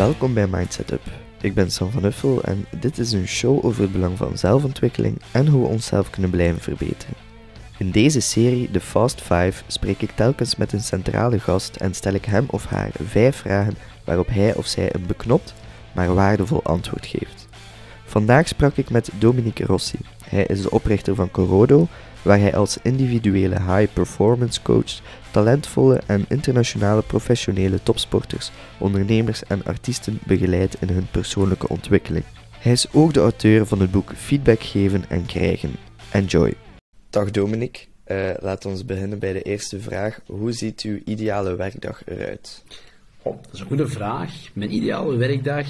Welkom bij Mindset Up. Ik ben Sam van Uffel en dit is een show over het belang van zelfontwikkeling en hoe we onszelf kunnen blijven verbeteren. In deze serie, de Fast 5, spreek ik telkens met een centrale gast en stel ik hem of haar vijf vragen waarop hij of zij een beknopt, maar waardevol antwoord geeft. Vandaag sprak ik met Dominique Rossi. Hij is de oprichter van Corodo, waar hij als individuele high performance coach talentvolle en internationale professionele topsporters, ondernemers en artiesten begeleidt in hun persoonlijke ontwikkeling. Hij is ook de auteur van het boek Feedback geven en krijgen. Enjoy. Dag Dominique, uh, laat ons beginnen bij de eerste vraag. Hoe ziet uw ideale werkdag eruit? Oh, dat is een goede vraag. Mijn ideale werkdag.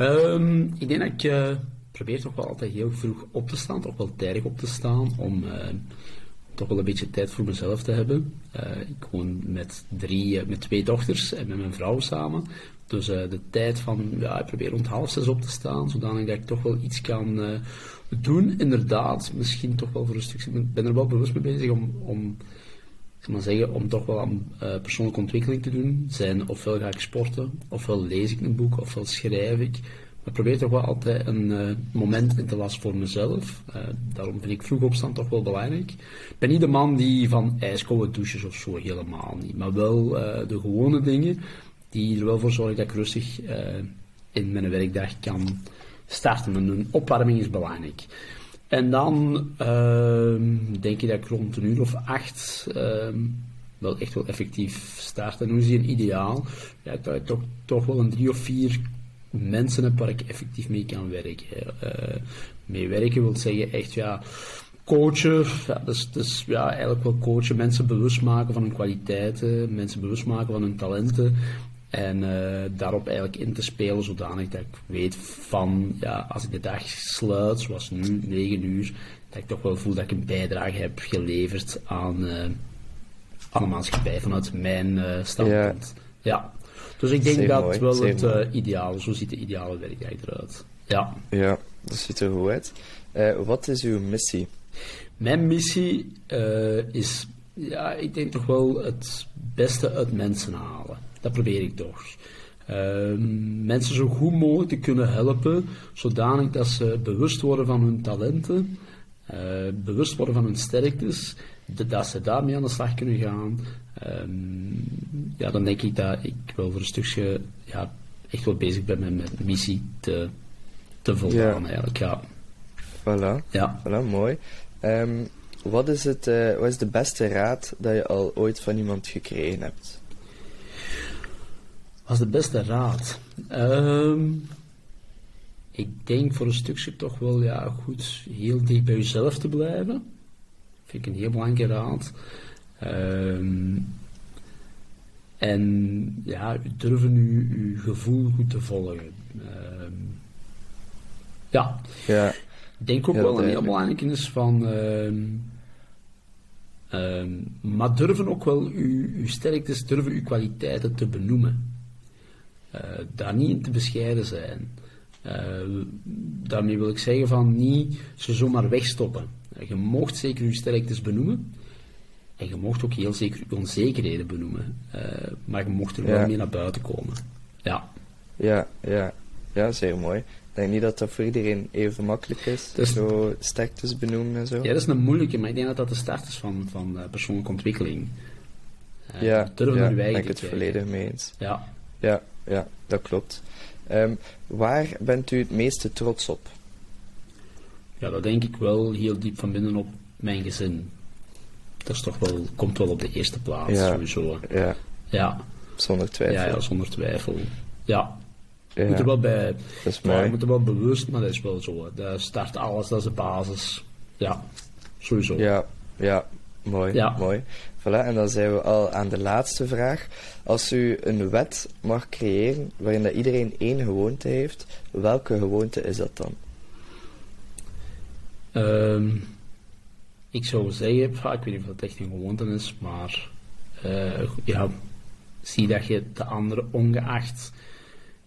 Um, ik denk dat ik uh, probeer toch wel altijd heel vroeg op te staan, toch wel tijdig op te staan, om uh, toch wel een beetje tijd voor mezelf te hebben. Uh, ik woon met, drie, met twee dochters en met mijn vrouw samen. Dus de tijd van, ja, ik probeer rond half zes op te staan, zodanig dat ik toch wel iets kan doen. Inderdaad, misschien toch wel voor een stuk, ik ben er wel bewust mee bezig om, om ik maar zeggen, om toch wel aan uh, persoonlijke ontwikkeling te doen. Zijn, ofwel ga ik sporten, ofwel lees ik een boek, ofwel schrijf ik. Maar probeer toch wel altijd een uh, moment in te lassen voor mezelf. Uh, daarom vind ik vroeg opstaan toch wel belangrijk. Ik ben niet de man die van ijskoude douches of zo, helemaal niet. Maar wel de gewone dingen die er wel voor zorgen dat ik rustig in mijn werkdag kan starten. Een opwarming is belangrijk. En dan uh, denk je dat ik rond een uur of acht uh, wel echt wel effectief start. En hoe is die een ideaal? Ja, dat ik toch, toch wel een drie of vier mensen heb waar ik effectief mee kan werken. Uh, mee werken wil zeggen echt ja, coachen. Ja, dus, dus ja, eigenlijk wel coachen. Mensen bewust maken van hun kwaliteiten. Mensen bewust maken van hun talenten. En uh, daarop eigenlijk in te spelen, zodanig dat ik weet van, ja, als ik de dag sluit, zoals nu, 9 uur, dat ik toch wel voel dat ik een bijdrage heb geleverd aan, uh, aan de maatschappij vanuit mijn uh, standpunt. Ja. ja. Dus ik denk Zeer dat mooi. wel Zeer het ideale, zo ziet de ideale werkdag eruit. Ja. Ja, dat ziet er goed uit. wat is uw missie? Mijn missie is, ja, ik denk toch wel het beste uit mensen halen. Dat probeer ik toch. Uh, mensen zo goed mogelijk te kunnen helpen, zodanig dat ze bewust worden van hun talenten, uh, bewust worden van hun sterktes, dat ze daarmee aan de slag kunnen gaan. Um, ja, dan denk ik dat ik wel voor een stukje ja, echt wel bezig ben met mijn missie te, te voldaan, ja. eigenlijk. Ja. Voilà. Ja. Voilà, mooi. Um, wat, is het, uh, wat is de beste raad dat je al ooit van iemand gekregen hebt? Als de beste raad. Um, ik denk voor een stukje toch wel ja, goed heel dicht bij jezelf te blijven. Vind ik een heel belangrijke raad. Um, en ja, durven je, je gevoel goed te volgen. Um, ja. ja. Ik denk ook wel een heel belangrijk is van. maar durven ook wel uw, uw sterktes, durven uw kwaliteiten te benoemen. Uh, daar niet in te bescheiden zijn. Uh, daarmee wil ik zeggen van niet ze zomaar wegstoppen. Uh, je mocht zeker je sterktes benoemen. En je mocht ook heel zeker je onzekerheden benoemen. maar je mocht er wel mee naar buiten komen. Ja. Ja, ja. Ja, zeer mooi. Ik denk niet dat dat voor iedereen even makkelijk is. Dus, zo sterktes benoemen en zo. Ja, dat is een moeilijke, maar ik denk dat dat de start is van, van persoonlijke ontwikkeling. ja, durven ja, ben ik het volledig mee eens. Ja. Ja, ja, dat klopt. Um, waar bent u het meeste trots op? Ja, dat denk ik wel heel diep van binnen op mijn gezin. Dat is toch wel, komt wel op de eerste plaats, ja, sowieso. Ja. ja. Zonder twijfel. Ja, ja zonder twijfel. Ja. ja. Moet er wel bij. Dat is mooi. Je moet er wel bewust, maar dat is wel zo. Dat start alles, dat is de basis. Ja, sowieso. Ja, ja. Mooi, ja. mooi. Voilà, en dan zijn we al aan de laatste vraag. Als u een wet mag creëren waarin dat iedereen één gewoonte heeft, welke gewoonte is dat dan? Um, ik zou zeggen, ik weet niet of dat echt een gewoonte is, maar uh, ja, zie dat je de andere ongeacht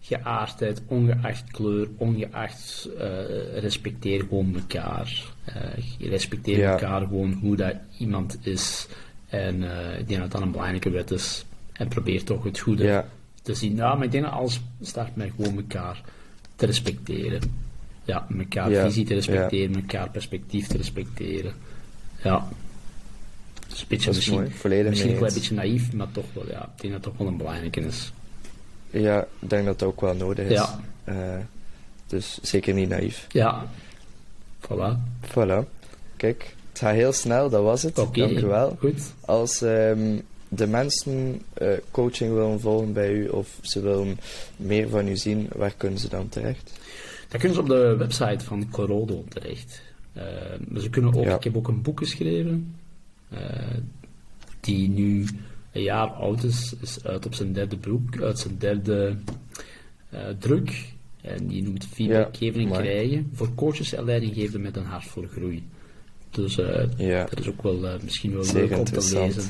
geaardheid, ongeacht kleur, ongeacht uh, respecteer gewoon elkaar. Uh, je respecteert elkaar gewoon hoe dat iemand is. En uh, ik denk dat dat een belangrijke wet is. En probeer toch het goede te zien. Ja, maar ik denk dat alles start met gewoon elkaar te respecteren. Ja, elkaar Ja, visie te respecteren, elkaar perspectief te respecteren. Ja. Dus een beetje Dat is misschien, mooi, volledig misschien wel een beetje naïef, maar toch wel, ja. Ik denk dat toch wel een belangrijke is. Ja, ik denk dat dat ook wel nodig is. Ja. Eh, dus zeker niet naïef. Ja. Voilà. Voilà. Kijk, het gaat heel snel, dat was het. Oké. Dank u wel. Goed. Als ehm, de mensen eh, coaching willen volgen bij u of ze willen meer van u zien, waar kunnen ze dan terecht? Dan kunnen ze op de website van Corodo terecht. Eh, maar ze kunnen ook, Ja. ik heb ook een boek geschreven, die nu een jaar oud is, is uit op zijn derde boek, uit zijn derde eh, druk. En die noemt feedback Ja, geven en mooi. krijgen voor coaches en leidinggevenden met een hart voor groei. Dus eh, Ja. dat is ook wel eh, misschien wel leuk om te lezen.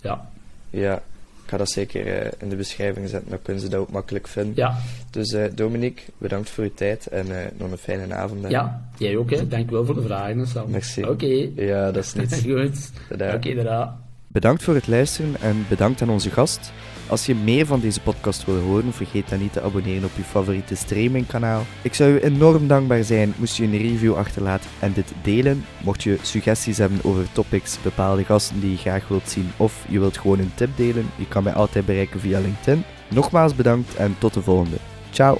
Ja, Ja, ik ga dat zeker in de beschrijving zetten, dan kunnen ze dat ook makkelijk vinden. ja, Dus Dominique, bedankt voor uw tijd en nog een fijne avond. hè. ja. Jij ook, hè. Dank wel voor de vragen, Sam. Merci. Oké. Ja, dat is niets. Goed. Oké, daarna. Bedankt voor het luisteren en bedankt aan onze gast. Als je meer van deze podcast wil horen, vergeet dan niet te abonneren op je favoriete streamingkanaal. Ik zou u enorm dankbaar zijn moest je een review achterlaten en dit delen. Mocht je suggesties hebben over topics, bepaalde gasten die je graag wilt zien of je wilt gewoon een tip delen, je kan mij altijd bereiken via LinkedIn. Nogmaals bedankt en tot de volgende. Ciao!